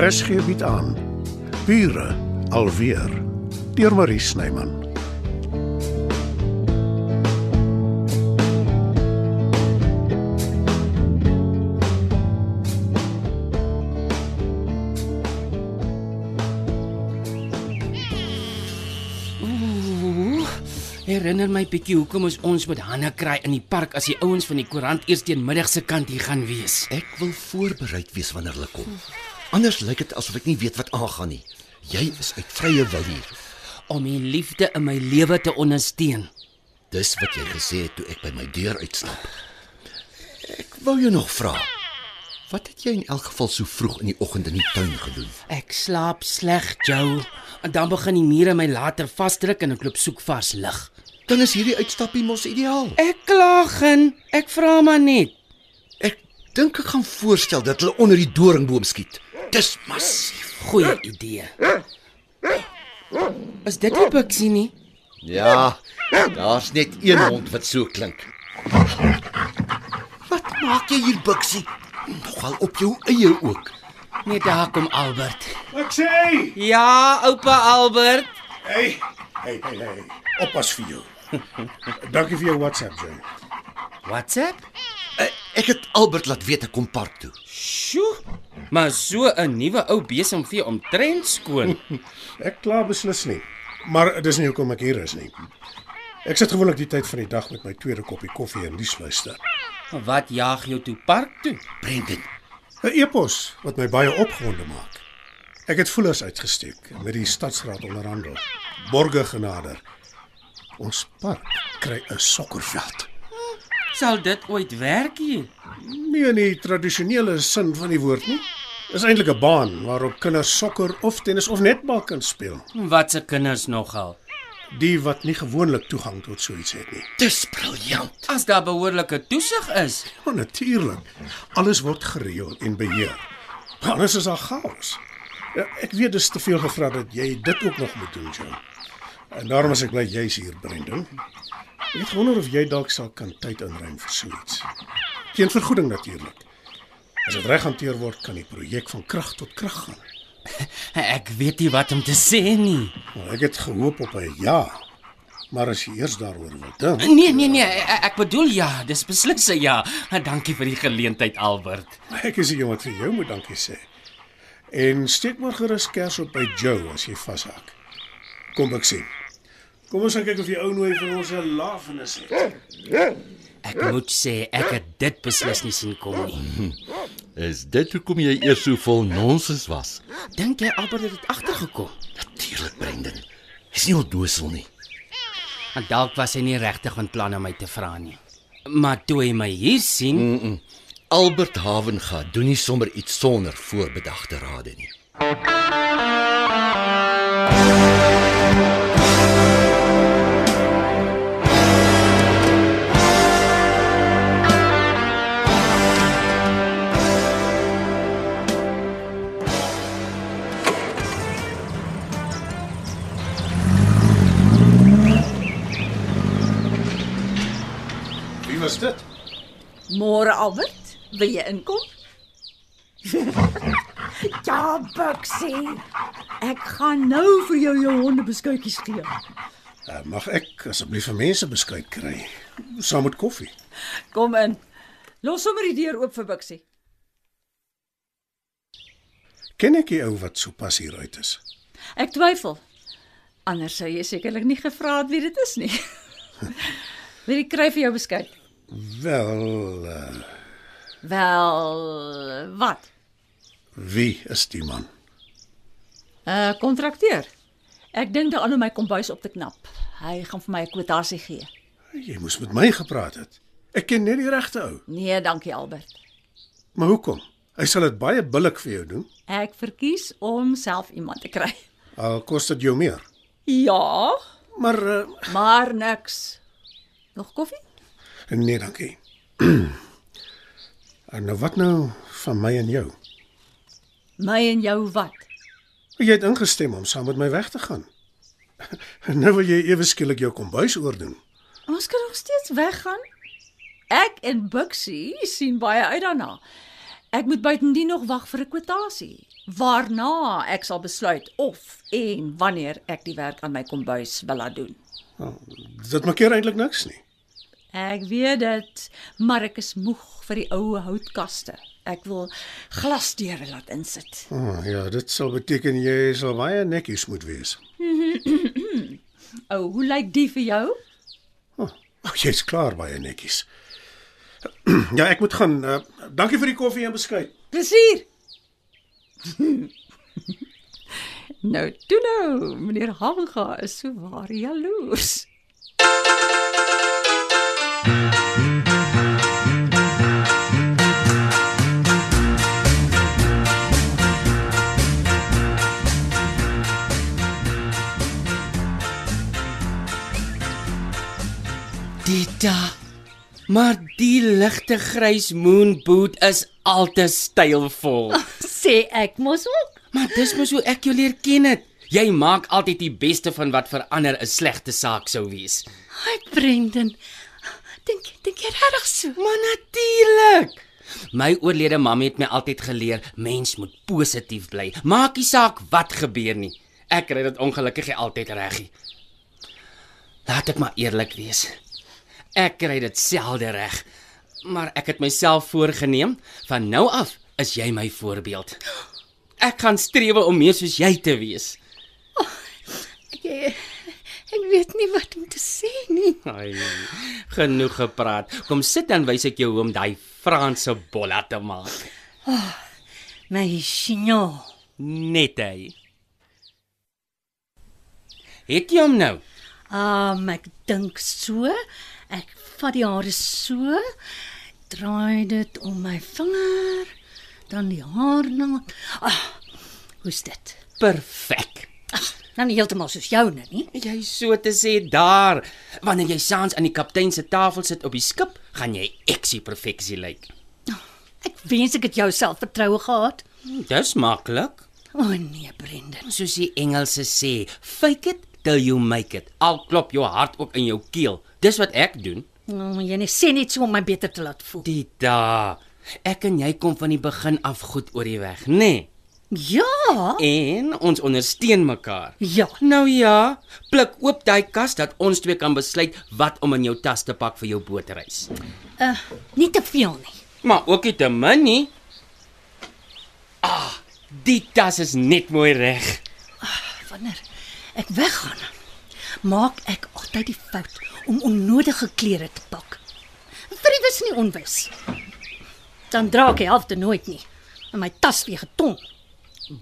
RSG bied aan Bure alweer deur Marie Snyman. Herinner my bietjie hoekom ons ons met Hanna kry in die park as die ouens van die koerant eers teen middag se kant hier gaan wees. Ek wil voorbereid wees wanneer hulle kom. Anders lyk dit asof ek nie weet wat aangaan nie. Jy is uit vrye wil hier. Om die liefde in my lewe te ondersteun. Dis wat jy gesê het toe ek by my deur uitstap. Ek wou jou nog vra. Wat het jy in elk geval so vroeg in die oggend in die tuin gedoen? Ek slaap sleg, Joe. En dan begin die mure my later vasdruk en ek loop soek vars lig. Dan is hierdie uitstappie mos ideaal. Ek klaag in. Ek vra maar net. Ek dink ek gaan voorstel dat hulle onder die doringboom skiet. Dis massief. Goeie idee. Is dit nie Bixie nie? Ja, daar's net een hond wat so klink. Wat maak jy hier, Bixie? Nogal op jou eie ook. Nee, daar kom Albert. Ek sê, Ja, oupa Albert. hey, hey, hey, hey. Oppas vir jou. Dankie vir jou WhatsApp, Joe. WhatsApp? Ek het Albert laat weet ek kom park toe. Sjoe. Maar so 'n nuwe ou besemvee omtrent skoon. Ek kla beslis nie. Maar dis nie hoekom ek hier is nie. Ek sit gewoonlik die tyd van die dag met my tweede koppie koffie en nuus luister. Wat jaag jou toe park toe? Brendan, 'n E-pos wat my baie opgewonde maak. Ek het voelers uitgesteek met die stadsraad onderhandel. Borge genader. Ons park kry 'n sokkerveld. Sal dit ooit werk hier? Nie in die tradisionele sin van die woord nie. Dis eintlik 'n baan waarop kinders sokker of tennis of netbal kan speel. Wat se kinders nogal? Die wat nie gewoonlik toegang tot so iets het nie. dis briljant. As daar behoorlike toesig is. Ja, natuurlik. Alles word gereël en beheer. Anders is daar chaos. Ja, ek weet dis te veel gevra dat jy dit ook nog moet doen, Joe. En daarom is ek bly jy's hier, Brendan. Ek het gewonder of jy dalk sal kan tyd inruim vir so iets. Geen vergoeding natuurlik. As dit reg hanteer word, kan die projek van krag tot krag gaan. Ek weet nie wat om te sê nie. Nou, ek het gehoop op 'n ja. Maar as jy eers daaroor wil dink, Nee, nee, nee, ek, ek bedoel ja, dis beslis 'n ja. Dankie vir die geleentheid, Albert. ek is die een wat vir jou moet dankie sê. En steek maar gerus kers op by Joe as jy vashak. Kom ek sien. Kom ons gaan kyk of die ou nooi vir ons 'n lafenis het. Ek moet sê ek het dit beslis nie sien kom nie. Is dit hoekom jy eers so vol nonsens was? Dink jy Albert het dit agtergekom? Natuurlik, Brendan. Is nie ondosel nie. En dalk was hy nie regtig van plan om my te vra nie. Maar toe hy my hier sien, Mm -mm. Albert Havenga doen nie sommer iets sonder voorbedagte rade nie. Wil jy inkom? ja, Buxie. Ek gaan nou vir jou jou hondebeskuitjies gee. Uh, mag ek asseblief vir mense beskuit kry saam met koffie? Kom in. Los sommer die deur oop vir Buxie. Ken ek die ou wat so pas hier uit is? Ek twyfel. Anders sou jy sekerlik nie gevra het wie dit is nie. Wil jy kry vir jou beskuit? Wel, uh, Wel, wat? wie is die man? 'n uh, Kontrakteur. Ek dink daaraan om my kombuis op te knap. Hy gaan vir my 'n kwotasie gee. Jy moes met my gepraat het. Ek ken net die regte ou. Nee, dankie Albert. Maar hoekom? Hy sal dit baie billik vir jou doen. Ek verkies om self iemand te kry. Al kos dit jou meer. Ja, Maar uh, maar niks. Nog koffie? nee, dankie. en nou wat nou van my en jou? My en jou wat? Jy het ingestem om saam met my weg te gaan. nou wil jy ewe skielik jou kombuis oordoen. Ons kan nog steeds weggaan. Ek en Buxie sien baie uit daarna. Ek moet buitendien nog wag vir 'n kwotasie. waarna ek sal besluit of en wanneer ek die werk aan my kombuis wil laat doen. Dit maak eintlik niks nie. Ek weet dit, maar ek is moeg vir die ou houtkaste. Ek wil glasdeure laat insit. Oh, ja, dit sal beteken jy sal baie netjies moet wees. Ou, hoe lyk die vir jou? Oh, jy's klaar baie netjies. ja, ek moet gaan. Uh, dankie vir die koffie en beskuit. Plesier. nou, toe nou, meneer Hanga is so waar jaloers. Dita. Maar die ligte grys moonboot is altes stylvol. Sê ek mos ook. Maar dis mos hoe ek jou leer ken het. Jy maak altyd die beste van wat vir ander 'n slegte saak sou wees. Hi Brendan. Dink dink jy regtig so? Maar natuurlik. My oorlede mamma het my altyd geleer mens moet positief bly. Maak nie saak wat gebeur nie. Ek kry dit ongelukkig altyd reggie. Laat ek maar eerlik wees. Ek kry dit selde reg. Maar ek het myself voorgenem van nou af is jy my voorbeeld. Ek gaan streef om meer soos jy te wees. Ek, ek weet nie wat om te sê nie. Ai, genoeg gepraat. Kom sit dan wys ek jou hoe om daai Franse bolla te maak. My chignon. Net hy. Het jy hom nou? Um ek dink so. Ek vat die hare so, draai dit om my vinger, dan die haarnaald. Ah, hoe's dit? Perfek. Nou nie heeltemal soos joune nie. Jy so te sê daar. Wanneer jy saans aan die kaptein se tafel sit op die skip, gaan jy eksie perfeksie lyk. Ek wens ek het jou selfvertroue gehad. Dis maklik. O oh, nee, Brendan. Soos die Engelse sê, fake it till you make it. Al klop jou hart ook in jou keel. Dis wat ek doen. Oh, jy net sê net so om my beter te laat voel. Dita, ek en jy kom van die begin af goed oor die weg, nê? Nee. Ja. En ons ondersteun mekaar. Ja. Nou ja, pluk oop daai kas dat ons twee kan besluit wat om in jou tas te pak vir jou bootreis. Uh, nie te veel nie. Maar ook nie te min nie. Ah, die tas is net mooi reg. Wanneer ek weggaan, maak ek altyd die fout om onnodige klere te pak. Vir die wis nie onwis. Dan dra ek die helfte nooit nie. En my tas weer geton.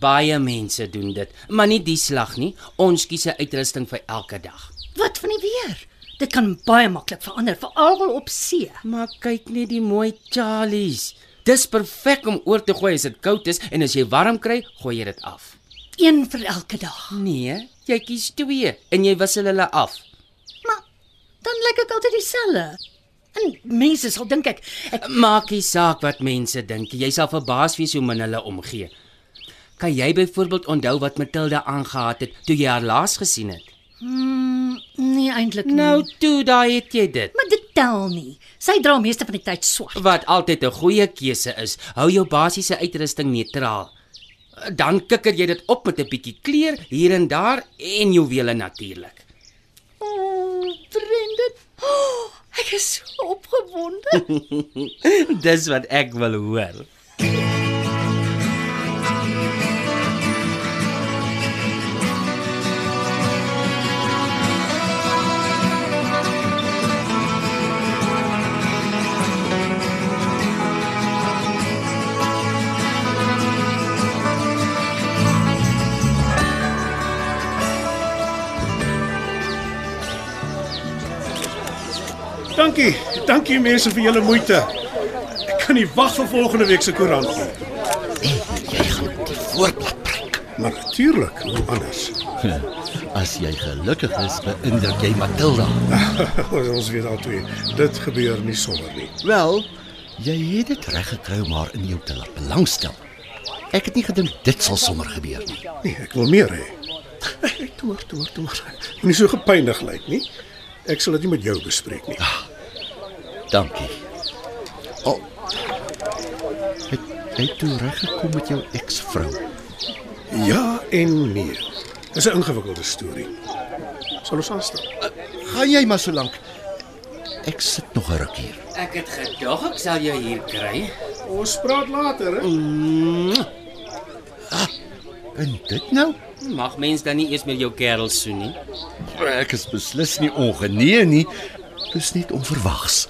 Baie mense doen dit, maar nie die slag nie. Ons kies 'n uitrusting vir elke dag. Wat van die weer? Dit kan baie maklik verander, veral op see. Maar kyk net die mooi Charlies. Dis perfek om oor te gooi as dit koud is en as jy warm kry, gooi jy dit af. Een vir elke dag. Nee, jy kies twee en jy wissel hulle af. Maar dan lyk ek altyd dieselfde. En mense sal dink ek ek Maak nie saak wat mense dink. Jy sal verbaas wees hoe min hulle omgee. Kan jy byvoorbeeld onthou wat Matilda aangehaat het toe jy haar laas gesien het? mm, nee eintlik nie. Nou toe, daai het jy dit. maar dit tel nie. Sy dra meeste van die tyd swart. Wat altyd 'n goeie keuse is. Hou jou basiese uitrusting neutraal. Dan kikker jy dit op met 'n bietjie kleur hier en daar en juwele natuurlik. O, oh, Brendan. Oh, ek is so opgewonde. Dis wat ek wil hoor. Dankie. Dankie mense vir julle moeite. Ek kan nie wag vir volgende week se koerant nie. Jy gaan op die voorblad. Maar natuurlik, hoe anders. As jy gelukkig is, beïndruk jy Matilda. Ons weet al twee, dit gebeur nie sommer nie. Wel, jy het dit reg gekry om haar in jou te laat belangstel. Ek het nie gedink dit sal sommer gebeur nie. Nee, ek wil meer hê. Toe toe toe maar. Nie so gepynig lyk nie. Ek sal dit nie met jou bespreek nie. Dankie. O. Oh. Het jy toe reg gekom met jou eksvrou? Ja en nee. Dis 'n ingewikkelde storie. Sal ons aanstaan? Gaan jy maar so lank. Ek sit nog 'n ruk hier. Ek het gedog ek sal jou hier kry. Ons praat later, hè? En dit nou? Mag mens dan nie eers met jou kerel soen nie? Ek is beslis nie ongenee nie. Dis net onverwags.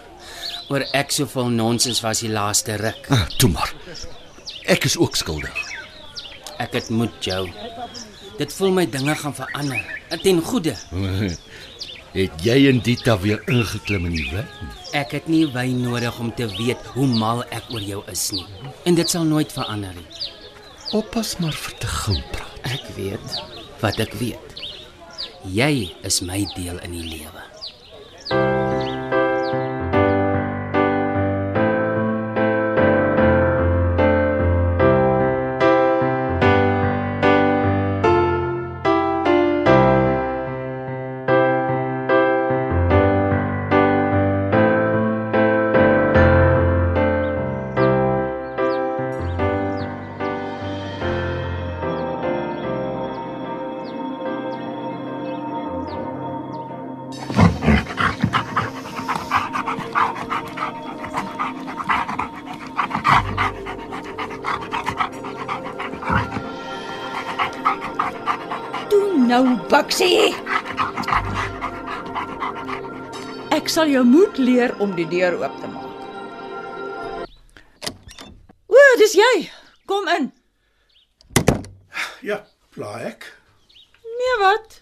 Oor ek so vol nonsens was die laaste ruk. Ah, toe maar. Ek is ook skuldig. Ek het moed jou. Dit voel my dinge gaan verander. Ten goeie. Het jy en Dita weer ingeklim in die wyn? Ek het nie wyn nodig om te weet hoe mal ek oor jou is nie. En dit sal nooit verander nie. Oppas maar vir te gou praat. Ek weet wat ek weet. Jy is my deel in die lewe. Nou, Buksie. Ek sal jou moet leer om die deur oop te maak. O, dis jy. Kom in. Ja, pla ek. Nee, wat?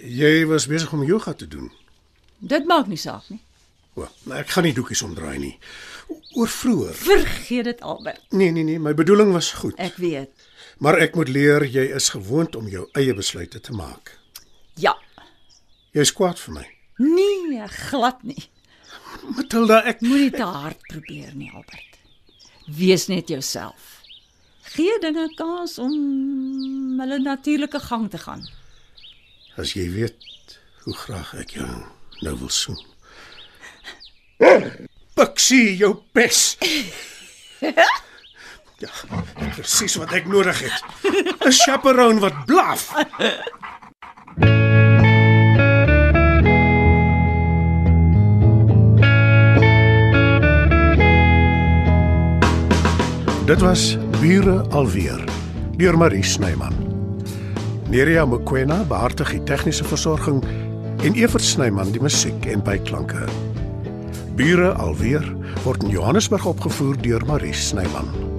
Jy was besig om yoga te doen. Dit maak nie saak nie. O, maar ek gaan nie doekies omdraai nie. Oor vroeër. Vergeet dit Albert. Nee, nee, nee, my bedoeling was goed. Ek weet. Maar ek moet leer jy is gewoond om jou eie besluite te maak. Ja. Jy's kwaad vir my. Nee, glad nie. Matilda, ek Moenie te hard probeer nie, Albert. Wees net jouself. Gee dinge kans om hulle natuurlike gang te gaan. as jy weet hoe graag ek jou nou wil soen. Pixie, jou pes. Ja, presies wat ek nodig het. 'n Chaperone wat blaf. Dit was Bure alweer deur Marie Snyman. Nerea Mkwena behartig die tegniese versorging en Evert Snyman die musiek en byklanke. Bure alweer word in Johannesburg opgevoer deur Marie Snyman.